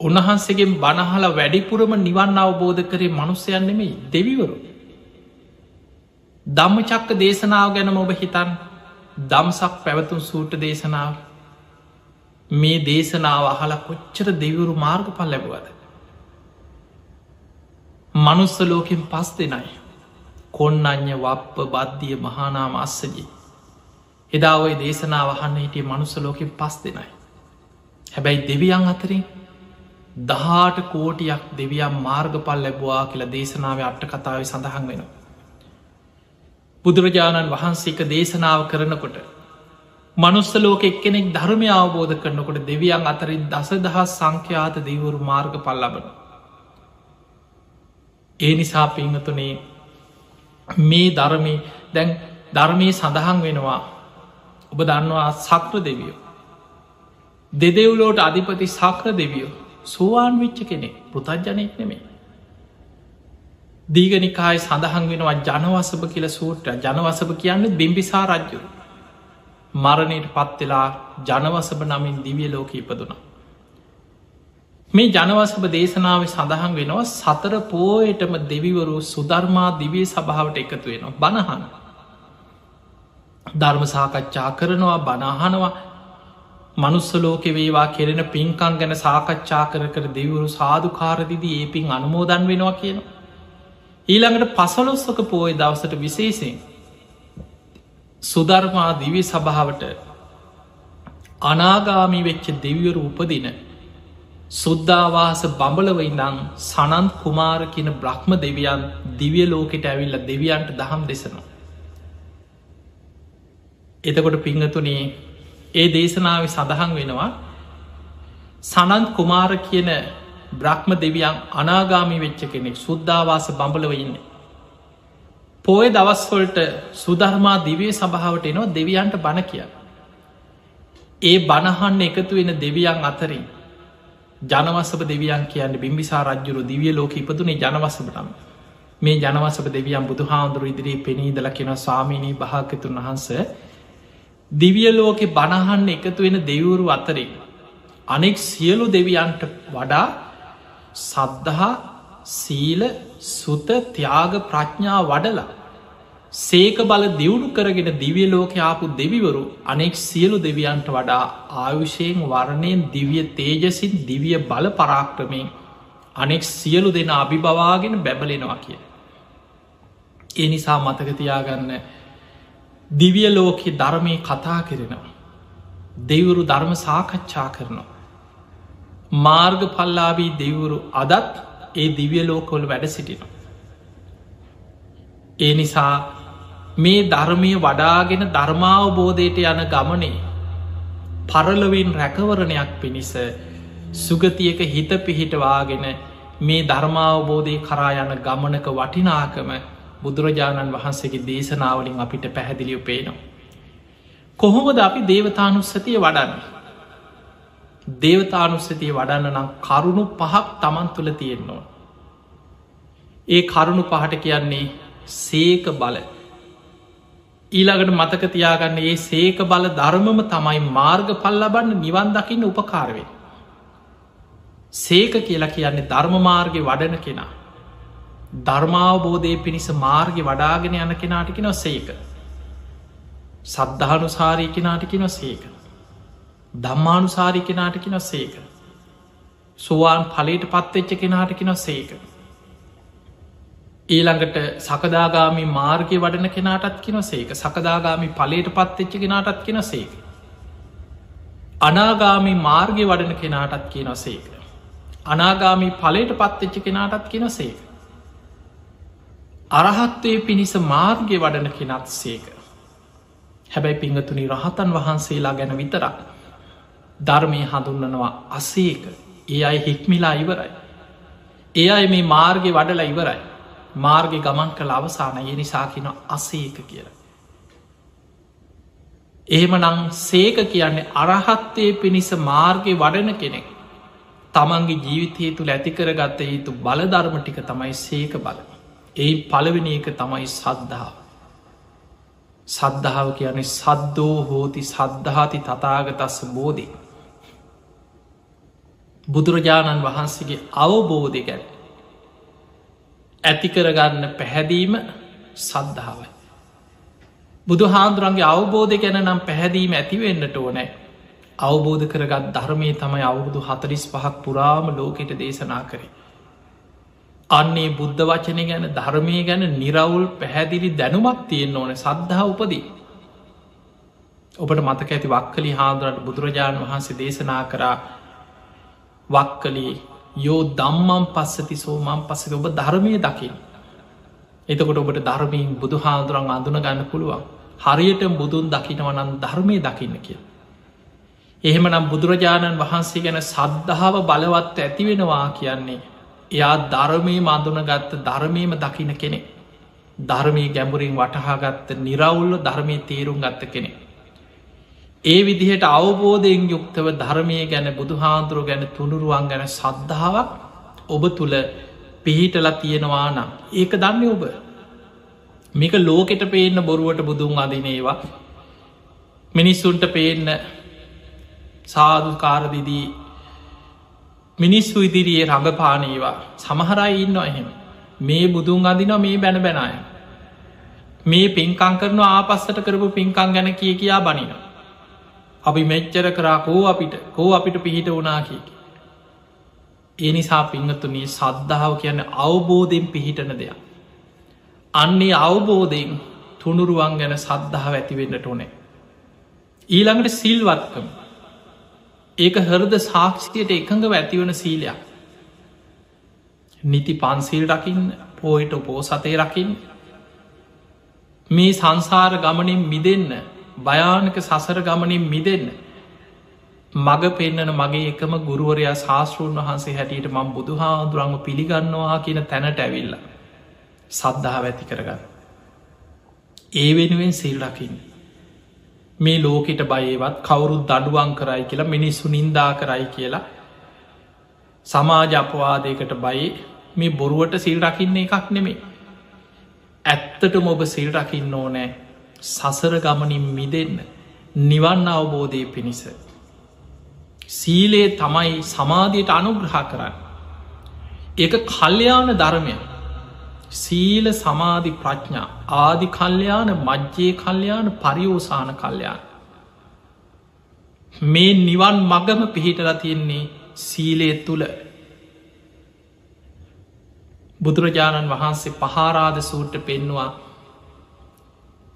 උන්වහන්සේගේ බණහල වැඩිපුරම නිවන් අවබෝධ කරේ මනුස්සයන් නෙමෙයි දෙවිවරු. දම්ම චක්ක දේශනාව ගැනම ඔබ හිතන් දම්සක් පැවතුන් සූට දේශනාව මේ දේශනාව අහල කොච්චර දෙවරු මාර්ග පල් ලැබවද. මනුස්ස ලෝකෙන් පස් දෙනයි. කොන්න අ්‍ය වප්ප බද්ධිය මහානාම අස්සජී. එදා ඔය දේශනාව අහන්න හිටිය මනුස්ස ලෝකෙන් පස් දෙනයි. හැබැයි දෙවියන් අතරින් දහාට කෝටියක් දෙවියම් මාර්ගපල් ලැබවා කියලා දේශනාව අට්ට කතාව සඳහන් වෙන. බුදුරජාණන් වහන්සේක දේශනාව කරනකොට මනුස්ස ලෝක එක්කෙනෙක් ධර්මය අවබෝධ කරනකොට දෙවියන් අතරින් දස දහස් සංඛ්‍යාත දීවරු මාර්ග පල් ලබන. ඒ නිසා පිංහතුනේ මේ ධර්මය දැන් ධර්මය සඳහන් වෙනවා ඔබ දන්නවා සක්‍ර දෙවියෝ. දෙදෙව්ලෝට අධිපති සක්‍ර දෙවියෝ සෝවාන් විච්ච කෙනෙක් පෘතජ්ජනයෙක් නෙමේ. දීගනිකායි සඳහන් වෙනවා ජනවසභ කියල සූට්‍ර ජනවසභ කියන්න බිම්බිසා රජ්ජුරු. මරණයට පත්වෙලා ජනවසභ නමින් දිවිය ලෝක ඉපදුනා. මේ ජනවසභ දේශනාව සඳහන් වෙනවා සතර පෝයටම දෙවිවරු සුධර්මා දිවිය සභාවට එකතු වෙනවා බණහන. ධර්ම සාකච්ඡා කරනවා බනාහනවා මනුස්ස ලෝකෙ වේවා කෙරෙන පින්කං ගැන සාකච්ඡා කර කර දෙවරු සාධකාරදිදී ඒ පින් අනුමෝදන් වෙනවා කියන. ඊළඟට පසලොස්සක පෝය දවසට විශේසිෙන් සුධර්මා දිවි සභාවට අනාගාමි වෙච්ච දෙවියරු උපදින සුද්ධවාස බඹලව ඉඳං සනන්ත් කුමාර කියන බ්‍රහ්ම දෙවියන් දිවිය ලෝකෙට ඇවිල්ල දෙවියන්ට දහම් දෙසනවා. එතකොට පිංහතුනේ ඒ දේශනාව සඳහන් වෙනවා සනන්ත් කුමාර කියන බ්‍රහ්ම දෙවියන් අනාගාමි වෙච්ච කෙනෙක් සුද්ධවාස බඹලව ඉන්න. පෝය දවස්වොල්ට සුධර්මා දිවේ සභාවට එනවා දෙවියන්ට බණ කිය. ඒ බණහන්න එකතු වෙන දෙවියන් අතරින් ජනවසප දෙවියන් කියන්න බිම්බිසා රජ්ජුරු දිවිය ලෝක ඉපදුනේ ජනවසපටම මේ ජනවසප දෙවියන් බුදු හාමුදුරු ඉදිරී පෙනීදල කෙන ස්වාමීණී භාකතුන් වහන්ස දිවිය ලෝකෙ බණහන්න එකතු වෙන දෙවුරු අතරින් අනෙක් සියලු දෙවියන්ට වඩා සද්ධහා සීල සුත ත්‍යාග ප්‍රඥා වඩලා සේක බල දියුණු කරගෙන දිවිය ලෝක ආපු දෙවිවරු අනෙක් සියලු දෙවියන්ට වඩා ආයුෂයෙන් වරණයෙන් දිවිය තේජසින් දිවිය බල පරාක්‍රමයෙන් අනෙක් සියලු දෙන අභිබවාගෙන බැබලෙනවා කිය. ඒ නිසා මතකතියාගන්න දිවිය ලෝකෙ ධර්මය කතා කරෙනවා. දෙවුරු ධර්ම සාකච්ඡා කරනවා. මාර්ග පල්ලාබී දෙවුරු අදත් ඒ දිවිය ලෝකොල් වැඩ සිටිනවා. ඒ නිසා මේ ධර්මය වඩාගෙන ධර්මාවබෝධයට යන ගමනේ පරලොවින් රැකවරණයක් පිණිස සුගතියක හිත පිහිටවාගෙන මේ ධර්මාවබෝධය කරා යන ගමනක වටිනාකම බුදුරජාණන් වහන්සේගේ දේශනාවලින් අපිට පැහැදිලිය පේනවා. කොහොමද අපි දේවතානුස්සතිය වඩන්න. දේවතානුස්සතිය වඩන්න නම් කරුණු පහක් තමන් තුළ තියෙන්නවා. ඒ කරුණු පහට කියන්නේ සේක බල ඊළඟට මතක තියාගන්න ඒ සේක බල ධර්මම තමයි මාර්ග පල් ලබන්න නිවන් දකින්න උපකාරවේ. සේක කියලා කියන්නේ ධර්මමාර්ගය වඩන කෙනා. ධර්මාවබෝධය පිණිස මාර්ග වඩාගෙන යන කෙනාටිකි නො සේක. සද්ධානු සාරීකි නාටිකි නො සේක. දම්මානු සාරිකි නාටිකි නො සේක. සුවාන් පලට පත්වෙච්ච කෙනාටිකි නො සේක. ඊළඟට සකදාගාමි මාර්ගය වඩන කෙනාටත් කින සේක සකදාගාමි පලට පත්වෙච්ච කෙනාටත් කියෙන සේක. අනාගාමි මාර්ගය වඩන කෙනාටත් කියන සේක. අනාගාමි පලට පත්වෙච්ච කෙනාටත් කියෙන සේක. අරහත්වය පිණිස මාර්ගය වඩන කෙනත් සේක. හැබැයි පිංහතුනි රහතන් වහන්සේලා ගැන විතරක් ධර්මය හඳුන්නනවා අසේක ඒ අයි හික්මිලා ඉවරයි. ඒ අයි මේ මාර්ගය වඩලා ඉවරයි. මාර්ග ගමන් කළ අවසාන ඒ නිසාකින අසේක කියල. එහෙම නං සේක කියන්නේ අරහත්තය පිණිස මාර්ගය වඩන කෙනෙක්. තමන්ගේ ජීවිතය තුළ ඇතිකරගත්ත යුතු බලධර්ම ටික තමයි සේක බල. ඒ පළවෙනි එක තමයි සද්ධාව. සද්ධාව කියන්නේ සද්දෝ හෝති සද්ධාති තතාගතස්ස බෝධි. බුදුරජාණන් වහන්සේගේ අවබෝධය ගැන ඇතිකරගන්න පැහැදීම සද්ධාවයි. බුදු හාන්දුරන්ගේ අවබෝධය ගැන නම් පැහැදීම ඇතිවෙන්නට ඕනෑ අවබෝධ කරගත් ධර්මය තමයි අවුරුදු හතරිස් පහක් පුරාම ලෝකෙට දේශනා කරේ. අන්නේ බුද්ධ වචනය ගැන ධර්මය ගැන නිරවුල් පැහැදිලි දැනුමක් තියෙන් ඕන සද්ධහා උපදී. ඔබට මතක ඇති වක්කලි හාදුරට බුදුරජාණන් වහන්සේ දේශනා කරා වක්කලේ යෝ දම්මම් පස්සති සෝමම් පස්සක ඔබ ධර්මය දකිින්. එතකොට ඔබට ධර්මීන් බුදු හාදුරන් අඳුන ගන්න පුළුවන් හරියට බුදුන් දකිනවනන් ධර්මය දකින්න කිය. එහෙමනම් බුදුරජාණන් වහන්සේ ගැන සද්ධාව බලවත් ඇතිවෙනවා කියන්නේ එයා ධර්මය මඳුනගත්ත ධර්මයම දකින කෙනෙ ධර්මය ගැඹුරින් වටහාගත්ත නිරවුල්ල ධර්මය තේරුම් ගත්ත කෙනෙ. ඒ විදිහට අවබෝධයෙන් යුක්තව ධර්මය ගැන බුදුහාන්දුරුව ගැන තුනුරුවන් ගැන සද්ධාවක් ඔබ තුළ පිහිටල තියෙනවා නම් ඒක දන්න ඔබ. මේක ලෝකෙට පේන්න බොරුවට බුදුන් අදිනේවා මිනිස්සුන්ට පේන්න සාධකාරදිදී මිනිස්සු ඉදිරියේ රඟපානේවා. සමහරයි ඉන්න එහෙම. මේ බුදුන් අදින මේ බැන බැනය මේ පින්කං කරන ආපස්සට කරපු පින්කං ගැන කිය කියා බනින අපි මෙච්චර කරා කෝ අපිට? කෝ අපිට පිහිට වනා කියකි ඒ නිසා පිංහතුනී සද්ධාව කියන්න අවබෝධයෙන් පිහිටන දෙයක්. අන්නේ අවබෝධයෙන් තුනුරුවන් ගැන සද්ධාව ඇතිවෙන්නට ඕනේ. ඊළඟට සිල්වත්කම. ඒක හරද සාක්ෂියට එකඟව ඇතිවන සීලයක්. නිති පන්සිල් රකින්න පෝහිට පෝ සතේ රකින්න. මේ සංසාර ගමනින් මිදන්න භයානක සසර ගමනින් මිදන්න මග පෙන්න්නන මගේ එකම ගුරුවරයා ශාස්තෘන් වහන්සේ හැටියට මං බුදු හාදුරංග පිළිගන්නවා කියන තැනට ඇවිල්ල සද්ධාව ඇති කරගන්න. ඒ වෙනුවෙන් සිල් රකින්න. මේ ලෝකෙට බයවත් කවුරුත් දඩුවන් කරයි කියලා මිනිස්සු නින්දා කරයි කියලා සමාජ අපවාදයකට බයි මේ බොරුවට සිල් රකින්න එකක් නෙමේ ඇත්තට මොබ සිල් රකින්න ඕනෑ සසර ගමනින් මිදන්න නිවන් අවබෝධය පිණිස. සීලේ තමයි සමාධයට අනුග්‍රහ කරන්න. ඒක කල්්‍යයාන ධර්මය සීල සමාධි ප්‍රඥා ආදි කල්්‍යයාන මජ්්‍යයේ කල්්‍යයාන පරියෝසාන කල්්‍යයාන මේ නිවන් මගම පිහිටල තියෙන්නේ සීලය තුළ බුදුරජාණන් වහන්සේ පහාරාධ සූට්ට පෙන්නවා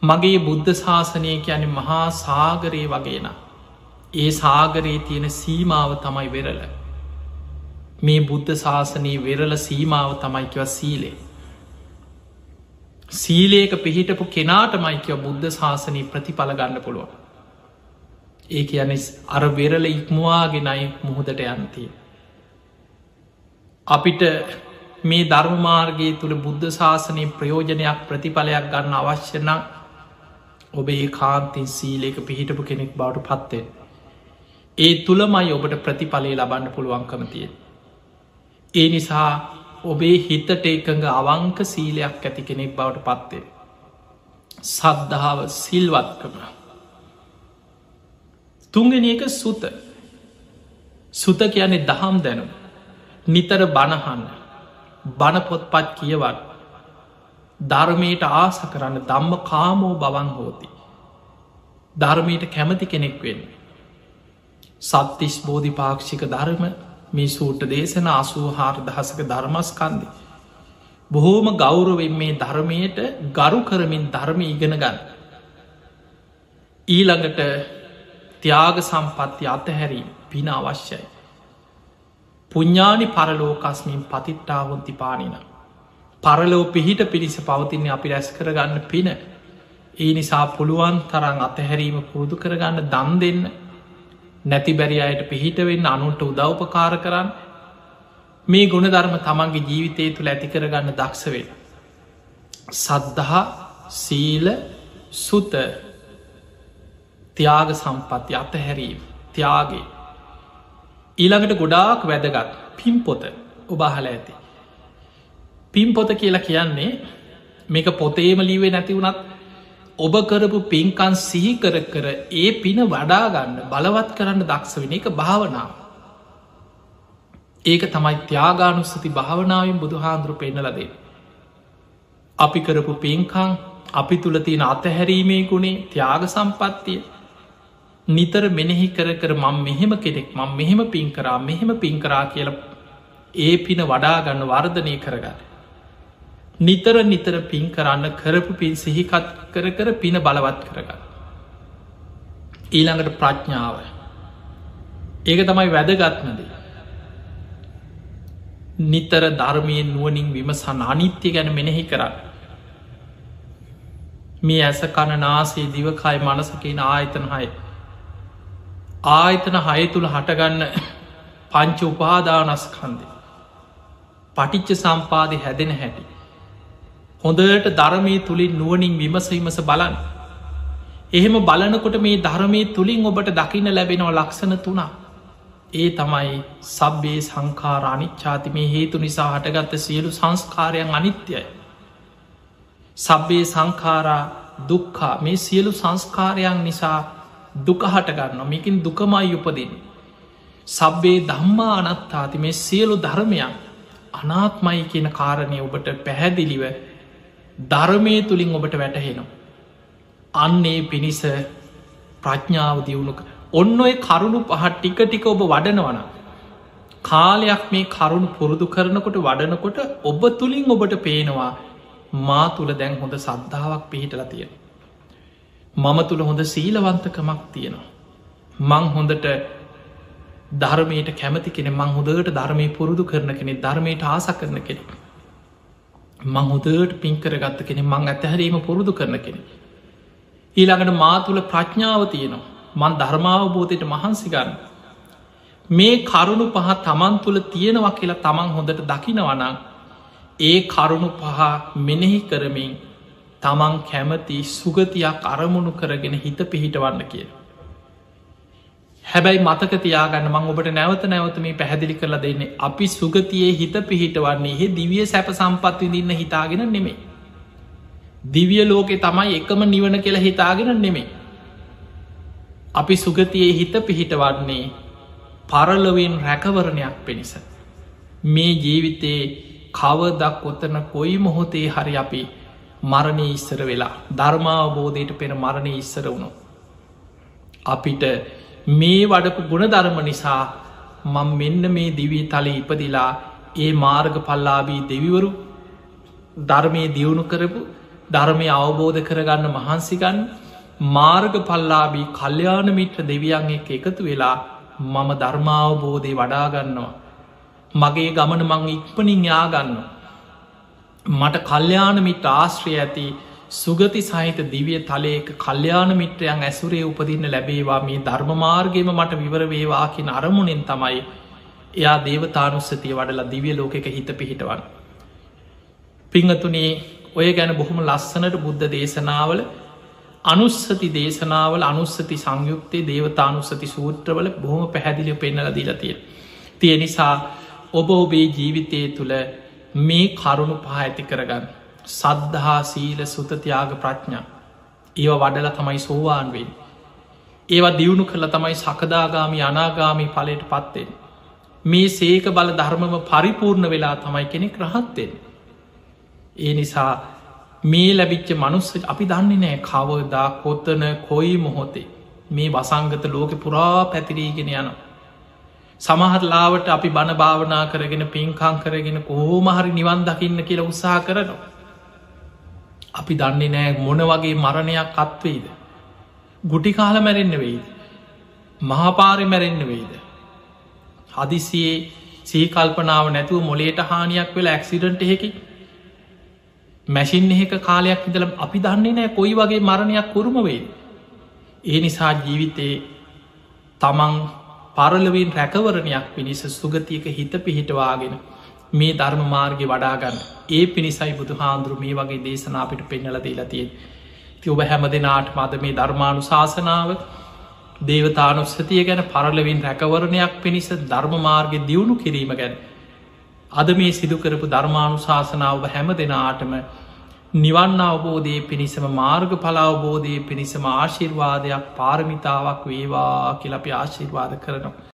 මගේ බුද්ධ ශාසනය කියන මහා සාගරයේ වගේන ඒ සාගරයේ තියෙන සීමාව තමයි වෙරල මේ බුද්ධ ශාසනයේ වෙරල සීමාව තමයිකිව සීලේ සීලේක පිහිටපු කෙනාට මයිකව බුද්ධ ශාසනී ප්‍රතිඵල ගන්න පුළුවන්. ඒ කියන අර වෙරල ඉක්මවාගෙනයි මුහොදට යන්තිය. අපිට මේ ධර්මමාර්ගයේ තුළ බුද්ධ ශාසනය ප්‍රයෝජනයක් ප්‍රතිඵලයක් ගන්න අවශ්‍යන ඔබේ කාන්තින් සීලේක පිහිටපු කෙනෙක් බවට පත්තේ. ඒ තුළමයි ඔබට ප්‍රතිඵලය ලබන්න පුළුවන්කම තිය. ඒ නිසා ඔබේ හිතට එකඟ අවංක සීලයක් ඇති කෙනෙක් බවට පත්වේ. සද්ධාව සිල්වත්කම. තුන්ගෙන එක සුත සුත කියන්නේ දහම් දැනුම් නිතර බණහන්න බණපොත්පත් කියවත් ධර්මයට ආස කරන්න දම්ම කාමෝ බවන් හෝති. ධර්මයට කැමති කෙනෙක් වෙන්න. සත්තිස් බෝධි පාක්ෂික ධර්ම මේ සූට දේශන අසූ හාර දහසක ධර්මස්කන්දි. බොහෝම ගෞරවෙන් මේ ධර්මයට ගරු කරමින් ධර්ම ඉගෙන ගන්න. ඊළඟට ත්‍යාග සම්පත්ති අතහැරීම පින අවශ්‍යයි. පුඤ්ඥානි පරලෝකස්මින් පතිට්ටාවොන්ති පානින. පරලෝ පිහිට පිරිස පවතින්නේ අපි රැස් කරගන්න පින. ඒ නිසා පුළුවන් තරන් අතහැරීම පුරුදු කරගන්න දන් දෙන්න නැති බැරි අයට පිහිටවෙන්න අනුන්ට උදව්පකාර කරන්න මේ ගුණධර්ම තමන්ගේ ජීවිතය තුළ ඇතිකරගන්න දක්ෂවෙන. සද්ධහා සීල සුත ත්‍යාග සම්පත්ති අතහැරීම ත්‍යාගේ ඊළඟට ගොඩාක් වැදගත් පිම්පොත ඔබහල ඇති. පිම්පොත කියලා කියන්නේ මේක පොතේම ලීවේ නැති වුණත් ඔබ කරපු පින්කන් සිහි කර කර ඒ පින වඩාගන්න බලවත් කරන්න දක්ෂ වෙන එක භාවනාව. ඒක තමයි ත්‍යාගානුස්සති භාවනාවෙන් බුදු හාන්දුරු පෙන්නලදේ. අපි කරපු පින්කං අපි තුළ තියෙන අතහැරීමේ ගුණේ ත්‍යාග සම්පත්තිය නිතර මෙනෙහි කර කර මං මෙහෙම කෙනෙක් මං මෙහෙම පින් කරා මෙහෙම පින් කරා කියල ඒ පින වඩාගන්න වර්ධනය කරගන්න. නිතර නිතර පින් කරන්න කරපු පින් සිහිකත් කර කර පින බලවත් කරගන්න. ඊළඟට ප්‍රඥාව ඒක තමයි වැදගත්නදී. නිතර ධර්මයෙන් නුවනින් විමසන් අනිත්‍ය ගැන මෙනෙහි කරන්න. මේ ඇස කණ නාසේ දිවකාය මනසකෙන ආයතන හය ආයතන හය තුළ හටගන්න පංච උපාදානස්කන්දය පටිච්ච සම්පාදය හැදෙන හැටි හොඳට ධර්මය තුළින් නුවනින් විමසවිමස බලන්න. එහෙම බලනකොට මේ ධර්මය තුළින් ඔබට දකින්න ලැබෙනවා ලක්ෂණ තුනා ඒ තමයි සබ්බේ සංකාර අනිච්චාති මේ හේතු නිසා හටගත්ත සියලු සංස්කාරයන් අනිත්‍යයි. සබ්බේ සංකාරා දුක්කා මේ සියලු සංස්කාරයන් නිසා දුකහට ගන්න මේකින් දුකමයි උපදින්. සබ්බේ දම්මා අනත්තාති. මේ සියලු ධර්මයන් අනාත්මයි කියන කාරණය ඔබට පැහැදිලිව ධර්මය තුළින් ඔබට වැටහෙනවා. අන්නේ පිණිස ප්‍රඥාව දියුණුක ඔන්න ඔය කරුණු පහත් ටික ටික ඔබ වඩනවන. කාලයක් මේ කරුණු පුරුදු කරනකොට වඩනකොට ඔබ තුළින් ඔබට පේනවා මා තුළ දැන් හොඳ සද්ධාවක් පිහිටල තියෙන. මම තුළ හොඳ සීලවන්තකමක් තියෙනවා. මං හොඳට ධර්මයට කැමති කෙන මං හොදට ධර්මය පුරුදු කරන කෙනෙ ධර්මයට ආස කරන කෙනෙ. මං හොදට පින්කර ගත්ත කෙනෙ මං ඇතහැරීම පුරුදු කරන කෙනෙ. ඊළඟට මා තුළ ප්‍රඥාව තියෙනවා මන් ධර්මාවබෝධයට මහන්සිගන්න. මේ කරුණු පහ තමන් තුළ තියෙනවා කියලා තමන් හොඳට දකිනවනං ඒ කරුණු පහ මෙනෙහි කරමින් තමන් කැමති සුගතියක් අරමුණු කරගෙන හිත පිහිටවන්න කිය. හැබැයි මතක තියාගන්න මං ඔබට නැවත නැවත මේ පැහැදිලි කරලා දෙන්නේ අපි සුගතියේ හිත පිහිටවන්නේ එහි දිවිය සැප සම්පත් විඳන්න හිතාගෙන නෙමේ. දිවිය ලෝකෙ තමයි එකම නිවන කියලා හිතාගෙන නෙමේ. අපි සුගතියේ හිත පිහිටවන්නේ පරලොවෙන් රැකවරණයක් පිණිස. මේ ජීවිතයේ කවදක් ඔත්තන කොයි මොහොතේ හරි අපි මරණය ඉස්සර වෙලා ධර්මාවබෝධයට පෙර මරණය ඉස්සර වුණු. අපිට මේ වඩපු ගුණධර්ම නිසා මං මෙන්න මේ දිවී තල ඉපදිලා ඒ මාර්ග පල්ලාබී දෙවිවරු ධර්මය දියුණු කරපු ධර්මය අවබෝධ කරගන්න මහන්සිගන්න මාර්ග පල්ලාබී කල්්‍යයාන මිත්‍ර දෙවියන් එක් එකතු වෙලා මම ධර්මාවබෝධය වඩාගන්නවා. මගේ ගමන මං ඉක්පනින් යාගන්නවා. මට කල්්‍යාන මිට ආශ්‍රය ඇති සුගති සහිත දිවිය තලයක කල්්‍යාන මිත්‍රයන් ඇසුරේ උපදින්න ලැබේවා මේ ධර්මමාර්ගයම මට විවර වේවාකින අරමුණෙන් තමයි එයා දේවතානුස්සතිය වඩලා දිවිය ලෝකෙක හිත පිහිටවන්. පිංහතුනේ ඔය ගැන බොහොම ලස්සනට බුද්ධ දේශනාවල අනුස්සති දේශනාවල අනුස්සති සංයුක්තේ දේවතානුස්සති සූත්‍රවල බොහොම පැහැදිලිය පෙන්නල දීලතිය. තිය නිසා ඔබ ඔබේ ජීවිතය තුළ මේ කරුණු පහ ඇති කරගන්න. සද්ධහා සීල සුතතියාග ප්‍රඥා. ඒව වඩල තමයි සෝවාන්වෙන්. ඒවා දියුණු කළ තමයි සකදාගාමි අනාගාමි පලට පත්වෙන්. මේ සේක බල ධර්මම පරිපූර්ණ වෙලා තමයි කෙනෙක් රහත්තෙන්. ඒ නිසා මේ ලැබිච්ච මනුස්ස අපි දන්නේ නෑ කවදා කොත්තන කොයි මොහොතේ මේ වසංගත ලෝක පුරා පැතිරීගෙන යනවා. සමහත් ලාවට අපි බණ භාවනා කරගෙන පින්කං කරගෙන කෝමහරි නිවන් දකින්න කියලා උත්සා කරනවා. අපි දන්නේ නෑ මොන වගේ මරණයක් අත්වෙයිද. ගුටි කාල මැරෙන්න්න වෙයිද. මහපාරි මැරෙන්න්න වෙයිද. හදිසියේ සීකල්පනාව නැතුව මොලේට හානියක් වෙලා ඇක්සිඩන්ට එහෙකි මැසින් එහෙක කාලයක් ඉදල අපි දන්නේ නෑ කොයි වගේ මරණයක් කුරුම වේ. ඒ නිසා ජීවිතයේ තමන් පරලවෙන් රැකවරණයක් පිණිස සුගතියක හිත පිහිටවාගෙන මේ ධර්ම මාර්ග වඩාගන්න ඒ පිණිසයි බුදු හාන්දුරු මේ වගේ දේශනාපිට පෙන්නල දීලතිය ති ඔබ හැම දෙනාට මද මේ ධර්මාණු ශාසනාව දේවතානුස්සතිය ගැන පරලවින් රැකවරණයක් පිණිස ධර්ම මාර්ග දියුණු කිරීම ගැන. අද මේ සිදුකරපු ධර්මාණු ශාසනාව හැම දෙනාටම නිවන්න අවබෝධය පිණිසම මාර්ග පලාවබෝධය පිණිසම ආශිර්වාදයක් පාරමිතාවක් වේවා කියලපි ආශිර්වාද කරනවා.